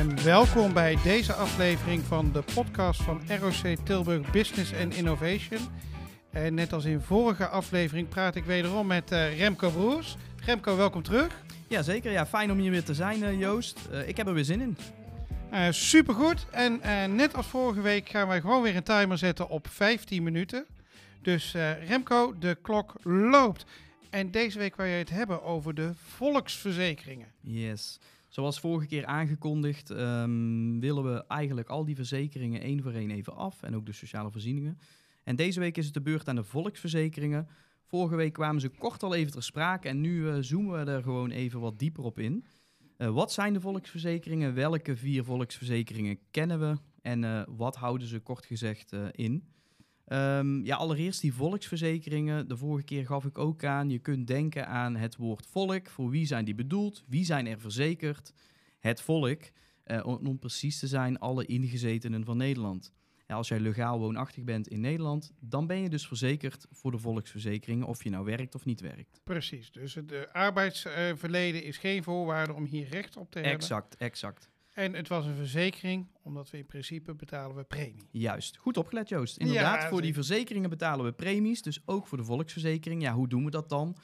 en welkom bij deze aflevering van de podcast van ROC Tilburg Business and Innovation. En net als in vorige aflevering praat ik wederom met uh, Remco Broers. Remco, welkom terug. Ja, zeker. Ja, fijn om hier weer te zijn, uh, Joost. Uh, ik heb er weer zin in. Supergoed. En net als vorige week gaan wij gewoon weer een timer zetten op 15 minuten. Dus Remco, de klok loopt. En deze week wil je het hebben over de volksverzekeringen. Yes. Zoals vorige keer aangekondigd, um, willen we eigenlijk al die verzekeringen één voor één even af. En ook de sociale voorzieningen. En deze week is het de beurt aan de volksverzekeringen. Vorige week kwamen ze kort al even ter sprake en nu uh, zoomen we er gewoon even wat dieper op in. Uh, wat zijn de volksverzekeringen? Welke vier volksverzekeringen kennen we? En uh, wat houden ze kort gezegd in? Um, ja, allereerst die volksverzekeringen. De vorige keer gaf ik ook aan, je kunt denken aan het woord volk. Voor wie zijn die bedoeld? Wie zijn er verzekerd? Het volk, om precies te zijn, alle ingezetenen van Nederland. Ja, als jij legaal woonachtig bent in Nederland, dan ben je dus verzekerd voor de volksverzekering, of je nou werkt of niet werkt. Precies, dus het arbeidsverleden is geen voorwaarde om hier recht op te hebben. Exact, exact. En het was een verzekering, omdat we in principe betalen we premie. Juist, goed opgelet Joost. Inderdaad, voor die verzekeringen betalen we premies, dus ook voor de volksverzekering. Ja, hoe doen we dat dan?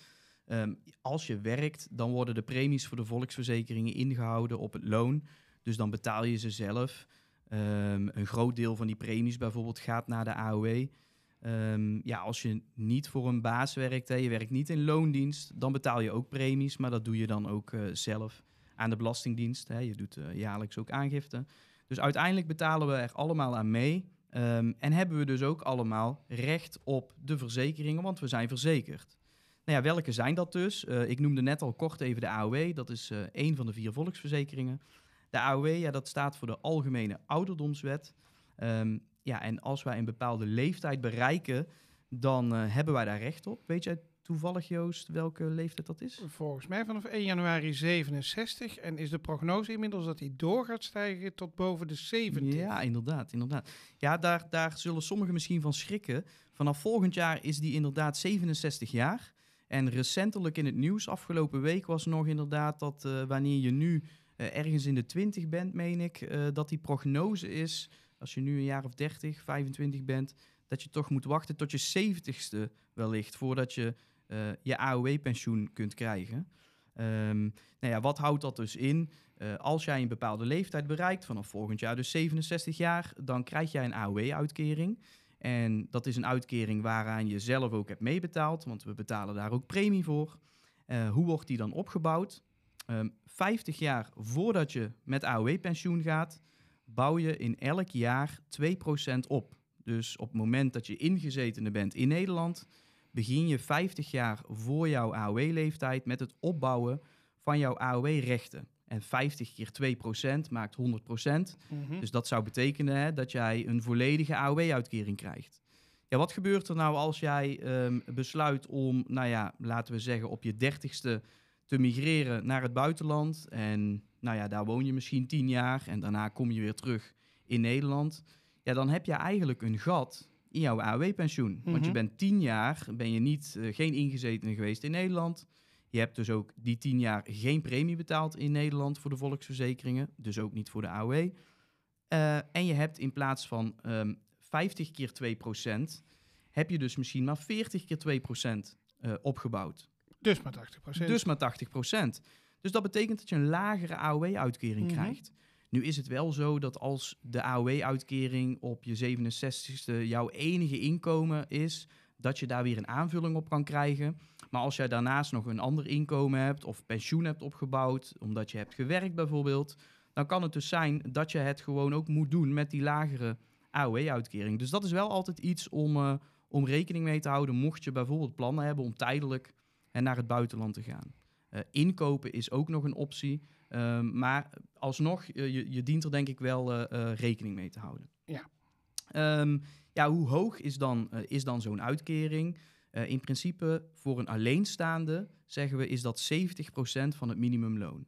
Um, als je werkt, dan worden de premies voor de volksverzekeringen ingehouden op het loon. Dus dan betaal je ze zelf. Um, een groot deel van die premies bijvoorbeeld gaat naar de AOW. Um, ehm, ja, als je niet voor een baas werkt, hè, je werkt niet in loondienst, dan betaal je ook premies, maar dat doe je dan ook uh, zelf aan de Belastingdienst. Hè. Je doet uh, jaarlijks ook aangifte. Dus uiteindelijk betalen we er allemaal aan mee. Um, en hebben we dus ook allemaal recht op de verzekeringen, want we zijn verzekerd. Nou ja, welke zijn dat dus? Uh, ik noemde net al kort even de AOW. Dat is uh, één van de vier volksverzekeringen. De AOW, ja, dat staat voor de Algemene Ouderdomswet. Um, ja, en als wij een bepaalde leeftijd bereiken, dan hebben wij daar recht op. Weet jij toevallig, Joost, welke leeftijd dat is? Volgens mij vanaf 1 januari 67. En is de prognose inmiddels dat hij door gaat stijgen tot boven de 70? Ja, inderdaad. inderdaad. Ja, daar, daar zullen sommigen misschien van schrikken. Vanaf volgend jaar is die inderdaad 67 jaar. En recentelijk in het nieuws, afgelopen week, was nog inderdaad dat uh, wanneer je nu uh, ergens in de 20 bent, meen ik, uh, dat die prognose is, als je nu een jaar of 30, 25 bent, dat je toch moet wachten tot je 70ste wellicht, voordat je uh, je AOW-pensioen kunt krijgen. Um, nou ja, wat houdt dat dus in? als jij een bepaalde leeftijd bereikt, vanaf volgend jaar dus 67 jaar, dan krijg jij een AOW-uitkering. En dat is een uitkering waaraan je zelf ook hebt meebetaald, want we betalen daar ook premie voor. hoe wordt die dan opgebouwd? Um, 50 jaar voordat je met AOW-pensioen gaat, bouw je in elk jaar 2% op. Dus op het moment dat je ingezetene bent in Nederland, begin je 50 jaar voor jouw AOW-leeftijd met het opbouwen van jouw AOW-rechten. En 50 keer 2% maakt 100%. Mm-hmm. Dus dat zou betekenen hè, dat jij een volledige AOW-uitkering krijgt. Ja, wat gebeurt er nou als jij um, besluit om, nou ja, laten we zeggen, op je 30ste te migreren naar het buitenland. En nou ja, daar woon je misschien tien jaar en daarna kom je weer terug in Nederland. Ja, dan heb je eigenlijk een gat in jouw AOW-pensioen. Want je Mhm. bent tien jaar, ben je niet, uh, geen ingezetene geweest in Nederland. Je hebt dus ook die tien jaar geen premie betaald in Nederland voor de volksverzekeringen. Dus ook niet voor de AOW. Uh, en je hebt in plaats van um, 50 keer 2% heb je dus misschien maar 40 keer 2% uh, opgebouwd. Dus maar 80 procent. Dus maar 80% Dus dat betekent dat je een lagere AOW-uitkering Mhm. krijgt. Nu is het wel zo dat als de AOW-uitkering op je 67ste jouw enige inkomen is, dat je daar weer een aanvulling op kan krijgen. Maar als jij daarnaast nog een ander inkomen hebt of pensioen hebt opgebouwd, omdat je hebt gewerkt bijvoorbeeld, dan kan het dus zijn dat je het gewoon ook moet doen met die lagere AOW-uitkering. Dus dat is wel altijd iets om, uh, om rekening mee te houden, mocht je bijvoorbeeld plannen hebben om tijdelijk en naar het buitenland te gaan. Uh, inkopen is ook nog een optie. Uh, maar alsnog, je, je, dient er denk ik wel uh, rekening mee te houden. Ja. Um, ja, hoe hoog is dan, is dan zo'n uitkering? in principe voor een alleenstaande zeggen we is dat 70% van het minimumloon.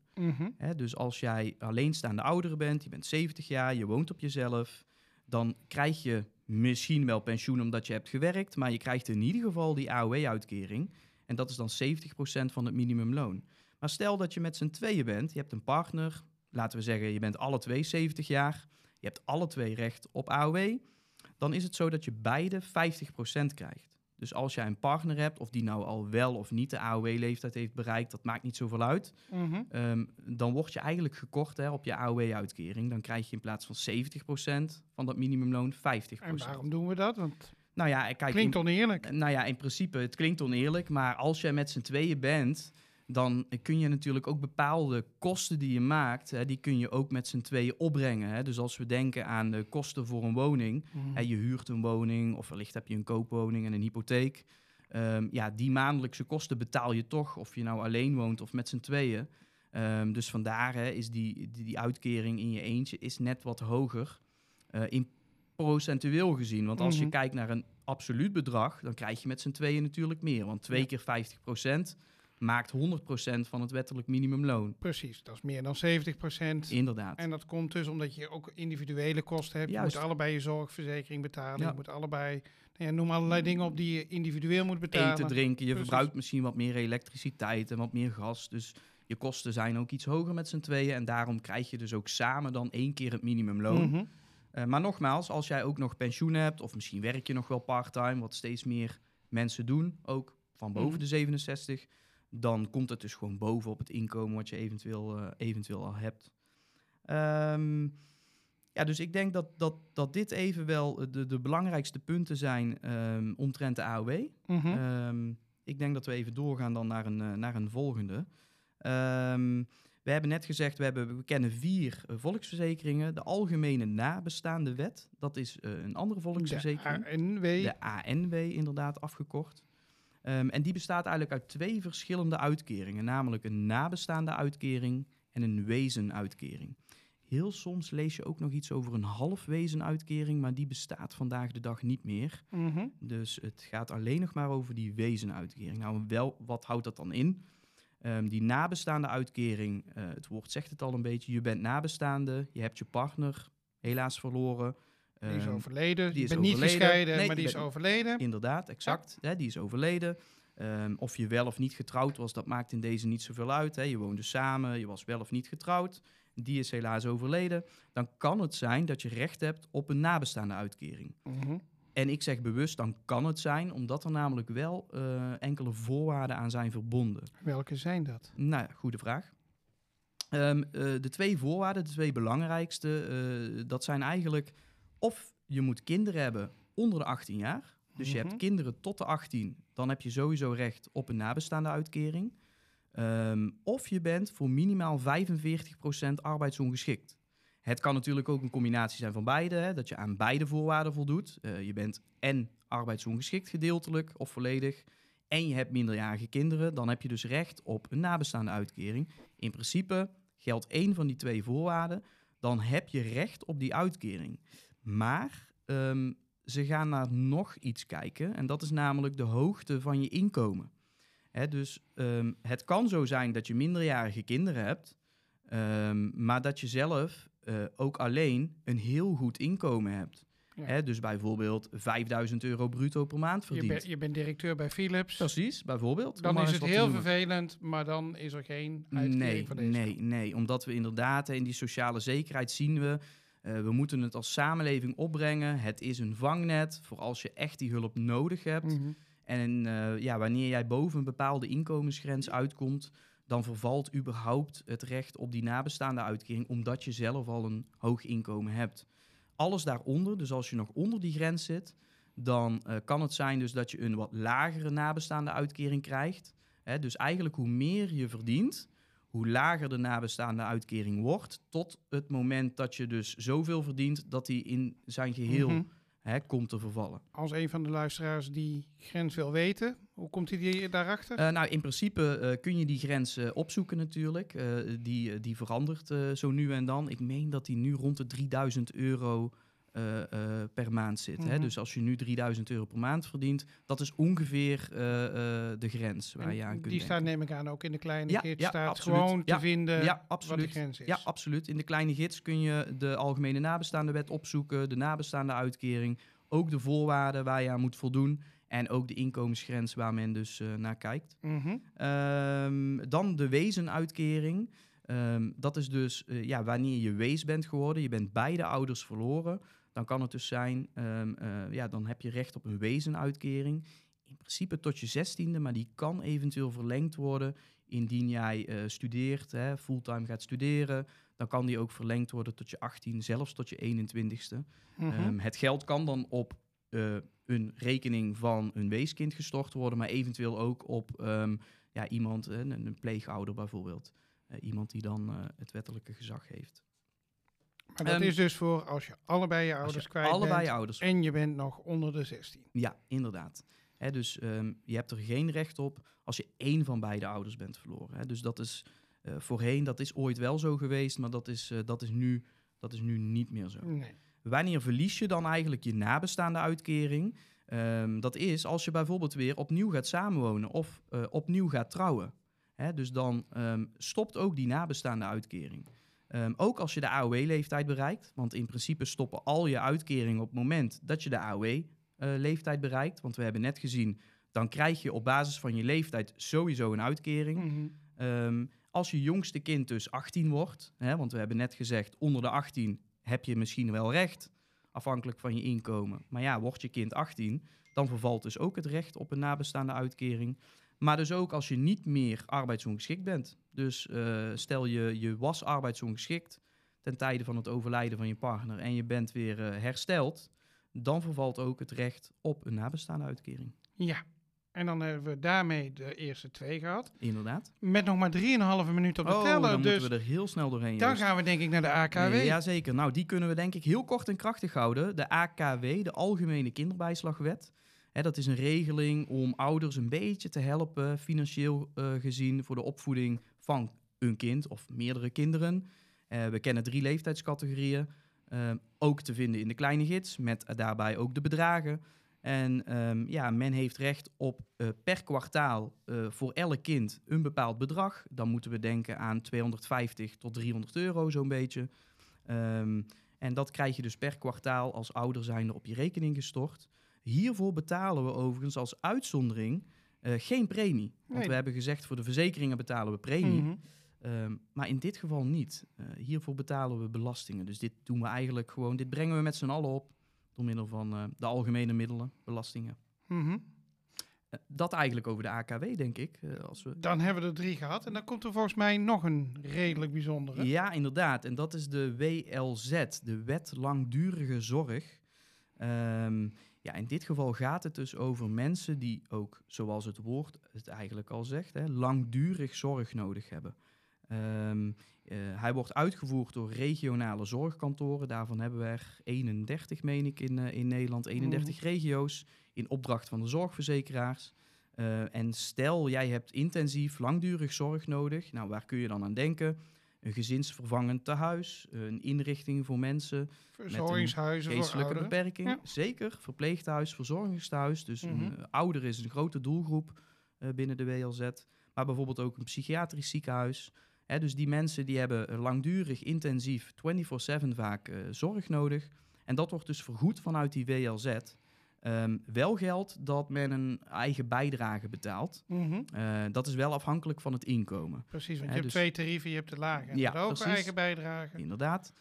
Hè, dus als jij alleenstaande ouderen bent, je bent 70 jaar, je woont op jezelf, dan krijg je misschien wel pensioen omdat je hebt gewerkt, maar je krijgt in ieder geval die AOW-uitkering. En dat is dan 70% van het minimumloon. Maar stel dat je met z'n tweeën bent, je hebt een partner, laten we zeggen, je bent alle twee 70 jaar, je hebt alle twee recht op AOW, dan is het zo dat je beide 50% krijgt. Dus als jij een partner hebt, of die nou al wel of niet de AOW-leeftijd heeft bereikt, dat maakt niet zoveel uit. Mhm. Ehm, dan word je eigenlijk gekort hè, op je AOW-uitkering. Dan krijg je in plaats van 70% van dat minimumloon 50%. En waarom doen we dat? Want Nou ja, kijk, klinkt in, oneerlijk. nou ja, in principe, het klinkt oneerlijk, maar als jij met z'n tweeën bent, dan kun je natuurlijk ook bepaalde kosten die je maakt, hè, die kun je ook met z'n tweeën opbrengen. Hè. Dus als we denken aan de kosten voor een woning, Mhm. hè, je huurt een woning of wellicht heb je een koopwoning en een hypotheek. Ehm, ja, die maandelijkse kosten betaal je toch, of je nou alleen woont of met z'n tweeën. Ehm, dus vandaar hè, is die, die, die uitkering in je eentje is net wat hoger eh, in procentueel gezien. Want als je Mhm. kijkt naar een absoluut bedrag, dan krijg je met z'n tweeën natuurlijk meer. Want twee Ja. keer 50% maakt 100% van het wettelijk minimumloon. Precies, dat is meer dan 70%. Inderdaad. En dat komt dus omdat je ook individuele kosten hebt. Juist. Je moet allebei je zorgverzekering betalen. Ja. Je moet allebei, nou ja, noem allerlei dingen op die je individueel moet betalen. Eten, drinken, je Precies. verbruikt misschien wat meer elektriciteit en wat meer gas. Dus je kosten zijn ook iets hoger met z'n tweeën. En daarom krijg je dus ook samen dan één keer het minimumloon. Mhm. Eh, maar nogmaals, als jij ook nog pensioen hebt, of misschien werk je nog wel part-time, wat steeds meer mensen doen, ook van boven Mhm. de 67, dan komt het dus gewoon boven op het inkomen wat je eventueel, eh, eventueel al hebt. Ehm, ja, dus ik denk dat, dat, dat dit even wel de, de belangrijkste punten zijn ehm, omtrent de AOW. Mhm. Ehm, ik denk dat we even doorgaan dan naar een, eh, naar een volgende. Ehm, we hebben net gezegd, we, hebben, we kennen vier eh, volksverzekeringen. De Algemene Nabestaande Wet, dat is eh, een andere volksverzekering. De ANW. De ANW inderdaad afgekort. Ehm, en die bestaat eigenlijk uit twee verschillende uitkeringen. Namelijk een nabestaande uitkering en een wezenuitkering. Heel soms lees je ook nog iets over een halfwezenuitkering, maar die bestaat vandaag de dag niet meer. Mhm. Dus het gaat alleen nog maar over die wezenuitkering. Nou, wel, wat houdt dat dan in? Ehm, die nabestaande uitkering, eh, het woord zegt het al een beetje. Je bent nabestaande, je hebt je partner helaas verloren. Die is Ehm, overleden. die je is bent niet gescheiden, Nee, maar die is overleden. Inderdaad, exact. Hè, die is overleden. Ehm, of je wel of niet getrouwd was, dat maakt in deze niet zoveel uit. Hè. Je woonde samen, je was wel of niet getrouwd. Die is helaas overleden. Dan kan het zijn dat je recht hebt op een nabestaande uitkering. Mhm. En ik zeg bewust, dan kan het zijn, omdat er namelijk wel eh, enkele voorwaarden aan zijn verbonden. Welke zijn dat? Nou goede vraag. Ehm, eh, de twee voorwaarden, de twee belangrijkste, eh, dat zijn eigenlijk of je moet kinderen hebben onder de 18 jaar. Dus je Mhm. hebt kinderen tot de 18, dan heb je sowieso recht op een nabestaande uitkering. Ehm, of je bent voor minimaal 45% arbeidsongeschikt. Het kan natuurlijk ook een combinatie zijn van beide, hè, dat je aan beide voorwaarden voldoet. Eh, je bent en arbeidsongeschikt gedeeltelijk of volledig, en je hebt minderjarige kinderen, dan heb je dus recht op een nabestaande uitkering. In principe geldt één van die twee voorwaarden, dan heb je recht op die uitkering. Maar ehm, ze gaan naar nog iets kijken, en dat is namelijk de hoogte van je inkomen. Hè, dus ehm, het kan zo zijn dat je minderjarige kinderen hebt, ehm, maar dat je zelf eh, ook alleen een heel goed inkomen hebt. Ja. Hè, dus bijvoorbeeld 5000 euro bruto per maand Je, verdient. bent- je bent directeur bij Philips. Precies, bijvoorbeeld. Dan is het heel vervelend, maar dan is er geen uitkering Nee, voor deze. nee, nee. Omdat we inderdaad in die sociale zekerheid zien we... eh, we moeten het als samenleving opbrengen. Het is een vangnet voor als je echt die hulp nodig hebt. Mhm. En eh, ja, wanneer jij boven een bepaalde inkomensgrens uitkomt... dan vervalt überhaupt het recht op die nabestaande uitkering... omdat je zelf al een hoog inkomen hebt. Alles daaronder, dus als je nog onder die grens zit... dan eh, kan het zijn dus dat je een wat lagere nabestaande uitkering krijgt. Hè, dus eigenlijk hoe meer je verdient... hoe lager de nabestaande uitkering wordt... tot het moment dat je dus zoveel verdient... dat die in zijn geheel Mhm. hè, komt te vervallen. Als een van de luisteraars die grens wil weten, hoe komt hij die daarachter? Eh, nou, in principe eh, kun je die grens eh, opzoeken natuurlijk. Die, die verandert zo nu en dan. Ik meen dat die nu rond de 3000 euro per maand zit. hè? Mhm. Dus als je nu 3000 euro per maand verdient, dat is ongeveer de grens waar En je aan kunt die denken. staat neem ik aan ook in de kleine Ja, gids. ja, staat absoluut. gewoon te vinden ja, wat de absoluut. grens is. Ja, absoluut. In de kleine gids kun je de algemene nabestaande wet opzoeken, de nabestaande uitkering, ook de voorwaarden waar je aan moet voldoen en ook de inkomensgrens waar men dus eh, naar kijkt. Mhm. Ehm, dan de wezenuitkering. Ehm, dat is dus eh, ja, wanneer je wees bent geworden, je bent beide ouders verloren, dan kan het dus zijn, ehm, eh, ja, dan heb je recht op een wezenuitkering. In principe tot je zestiende, maar die kan eventueel verlengd worden indien jij studeert, hè, fulltime gaat studeren. Dan kan die ook verlengd worden tot je 18, zelfs tot je 21ste. Mhm. Het geld kan dan op een rekening van een weeskind gestort worden, maar eventueel ook op ehm, ja, iemand, een, een pleegouder bijvoorbeeld. Eh, iemand die dan eh, het wettelijke gezag heeft. maar dat ehm, is dus voor als je allebei je ouders je kwijt allebei bent je ouders. en je bent nog onder de 16. Ja, inderdaad. Hè, dus ehm, je hebt er geen recht op als je één van beide ouders bent verloren. Hè. Dus dat is eh, voorheen, dat is ooit wel zo geweest, maar dat is, dat is, nu, dat is nu niet meer zo. Nee. Wanneer verlies je dan eigenlijk je nabestaande uitkering? Ehm, dat is als je bijvoorbeeld weer opnieuw gaat samenwonen of eh, opnieuw gaat trouwen. Hè, dus dan ehm, stopt ook die nabestaande uitkering. Ehm, ook als je de AOW-leeftijd bereikt, want in principe stoppen al je uitkeringen op het moment dat je de AOW-leeftijd bereikt. Want we hebben net gezien, dan krijg je op basis van je leeftijd sowieso een uitkering. Mhm. Als je jongste kind dus 18 wordt, hè, want we hebben net gezegd, onder de 18 heb je misschien wel recht, afhankelijk van je inkomen. Maar ja, wordt je kind 18, dan vervalt dus ook het recht op een nabestaande uitkering. Maar dus ook als je niet meer arbeidsongeschikt bent. Dus eh, stel je, je was arbeidsongeschikt ten tijde van het overlijden van je partner en je bent weer eh, hersteld, dan vervalt ook het recht op een nabestaande uitkering. Ja. En dan hebben we daarmee de eerste twee gehad. Inderdaad. Met nog maar 3,5 minuten op de Oh, teller. dan Dus moeten we er heel snel doorheen. dan gaan we denk ik naar de AKW. Jazeker. Nou, die kunnen we denk ik heel kort en krachtig houden. De AKW, de Algemene Kinderbijslagwet. Hè, dat is een regeling om ouders een beetje te helpen, financieel eh, gezien, voor de opvoeding van een kind of meerdere kinderen. Eh, we kennen drie leeftijdscategorieën. eh, ook te vinden in de kleine gids, met daarbij ook de bedragen. En ehm, ja, men heeft recht op eh, per kwartaal eh, voor elk kind een bepaald bedrag. Dan moeten we denken aan 250 tot 300 euro zo'n beetje. Ehm, en dat krijg je dus per kwartaal als ouder zijnde op je rekening gestort. Hiervoor betalen we overigens als uitzondering eh, geen premie. Want Nee. we hebben gezegd voor de verzekeringen betalen we premie. Mhm. Ehm, maar in dit geval niet. Hiervoor betalen we belastingen. Dus dit doen we eigenlijk gewoon, dit brengen we met z'n allen op door middel van eh, de algemene middelen, belastingen. Mhm. Eh, dat eigenlijk over de AKW, denk ik. eh, als we... Dan hebben we er drie gehad. En dan komt er volgens mij nog een redelijk bijzondere. Ja, inderdaad. En dat is de WLZ, de Wet Langdurige Zorg. Ehm, ja, in dit geval gaat het dus over mensen die ook, zoals het woord het eigenlijk al zegt, hè, langdurig zorg nodig hebben. Ehm, eh, hij wordt uitgevoerd door regionale zorgkantoren. Daarvan hebben we er 31, meen ik, in, eh, in Nederland. 31 regio's in opdracht van de zorgverzekeraars. Eh, en stel, jij hebt intensief langdurig zorg nodig. Nou, waar kun je dan aan denken? Een gezinsvervangend tehuis, een inrichting voor mensen Verzorgingshuizen voor geestelijke beperking. Ja. Zeker, verpleeghuis, verzorgingstehuis. Dus Mhm. een ouder is een grote doelgroep binnen de WLZ. Maar bijvoorbeeld ook een psychiatrisch ziekenhuis. Dus die mensen die hebben langdurig, intensief, 24-7 vaak eh, zorg nodig. En dat wordt dus vergoed vanuit die WLZ. Ehm, wel geldt dat men een eigen bijdrage betaalt. Mhm. Eh, dat is wel afhankelijk van het inkomen. Precies, want je hebt dus- twee tarieven. Je hebt de lage en Ja, de hoge precies. eigen bijdrage. Inderdaad.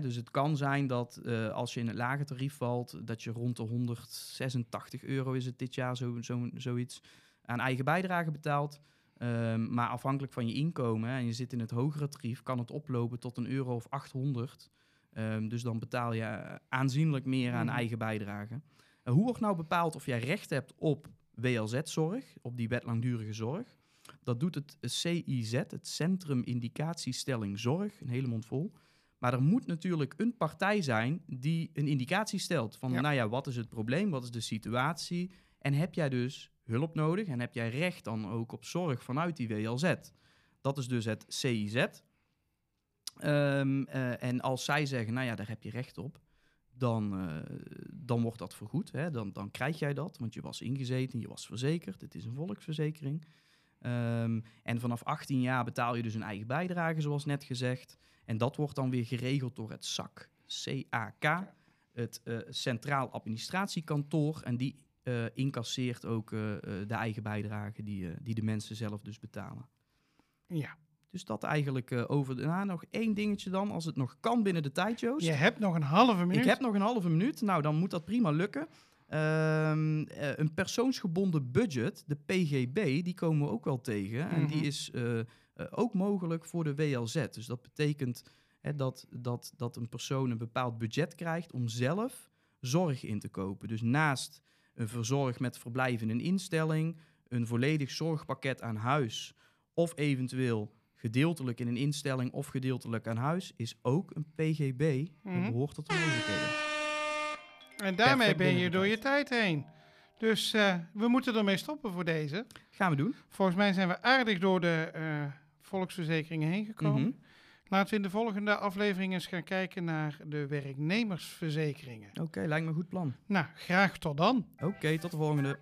Dus het kan zijn dat eh, als je in het lage tarief valt, dat je rond de 186 euro is het dit jaar zo, zo, zoiets aan eigen bijdrage betaalt. Ehm, maar afhankelijk van je inkomen, hè, en je zit in het hogere tarief, kan het oplopen tot een euro of 800. Ehm, dus dan betaal je eh, aanzienlijk meer aan Mhm. eigen bijdrage. En hoe wordt nou bepaald of jij recht hebt op WLZ-zorg, op die wet langdurige zorg? Dat doet het CIZ, het Centrum Indicatiestelling Zorg, een hele mond vol. Maar er moet natuurlijk een partij zijn die een indicatie stelt van, Ja. nou ja, wat is het probleem, wat is de situatie en heb jij dus hulp nodig en heb jij recht dan ook op zorg vanuit die WLZ? Dat is dus het CIZ. Ehm, eh, en als zij zeggen, nou ja, daar heb je recht op, dan, eh, dan wordt dat vergoed. Hè? Dan, dan krijg jij dat, want je was ingezeten, je was verzekerd. Het is een volksverzekering. Ehm, en vanaf 18 jaar betaal je dus een eigen bijdrage, zoals net gezegd. En dat wordt dan weer geregeld door het SAK, CAK, het eh, Centraal Administratiekantoor. En die eh, incasseert ook eh, eh, de eigen bijdrage die, die de mensen zelf dus betalen. Ja. Dus dat eigenlijk over daarna nog één dingetje dan, als het nog kan binnen de tijd, Joost. Je hebt nog een halve minuut. Ik heb nog een halve minuut. Nou, dan moet dat prima lukken. Ehm, eh, een persoonsgebonden budget, de PGB, die komen we ook wel tegen. En die Mhm. is ook mogelijk voor de WLZ. Dus dat betekent hè, dat, dat, dat een persoon een bepaald budget krijgt om zelf zorg in te kopen. Dus naast een verzorg met verblijf in een instelling, een volledig zorgpakket aan huis of eventueel gedeeltelijk in een instelling of gedeeltelijk aan huis, is ook een PGB. Mhm. Dat behoort tot de mogelijkheden. En daarmee Perfect ben je door je tijd heen. Dus eh, we moeten ermee stoppen voor deze. Gaan we doen. Volgens mij zijn we aardig door de eh, volksverzekeringen heen gekomen. Mhm. Laten we in de volgende aflevering eens gaan kijken naar de werknemersverzekeringen. Oké, lijkt me een goed plan. Nou, graag tot dan. Oké, tot de volgende.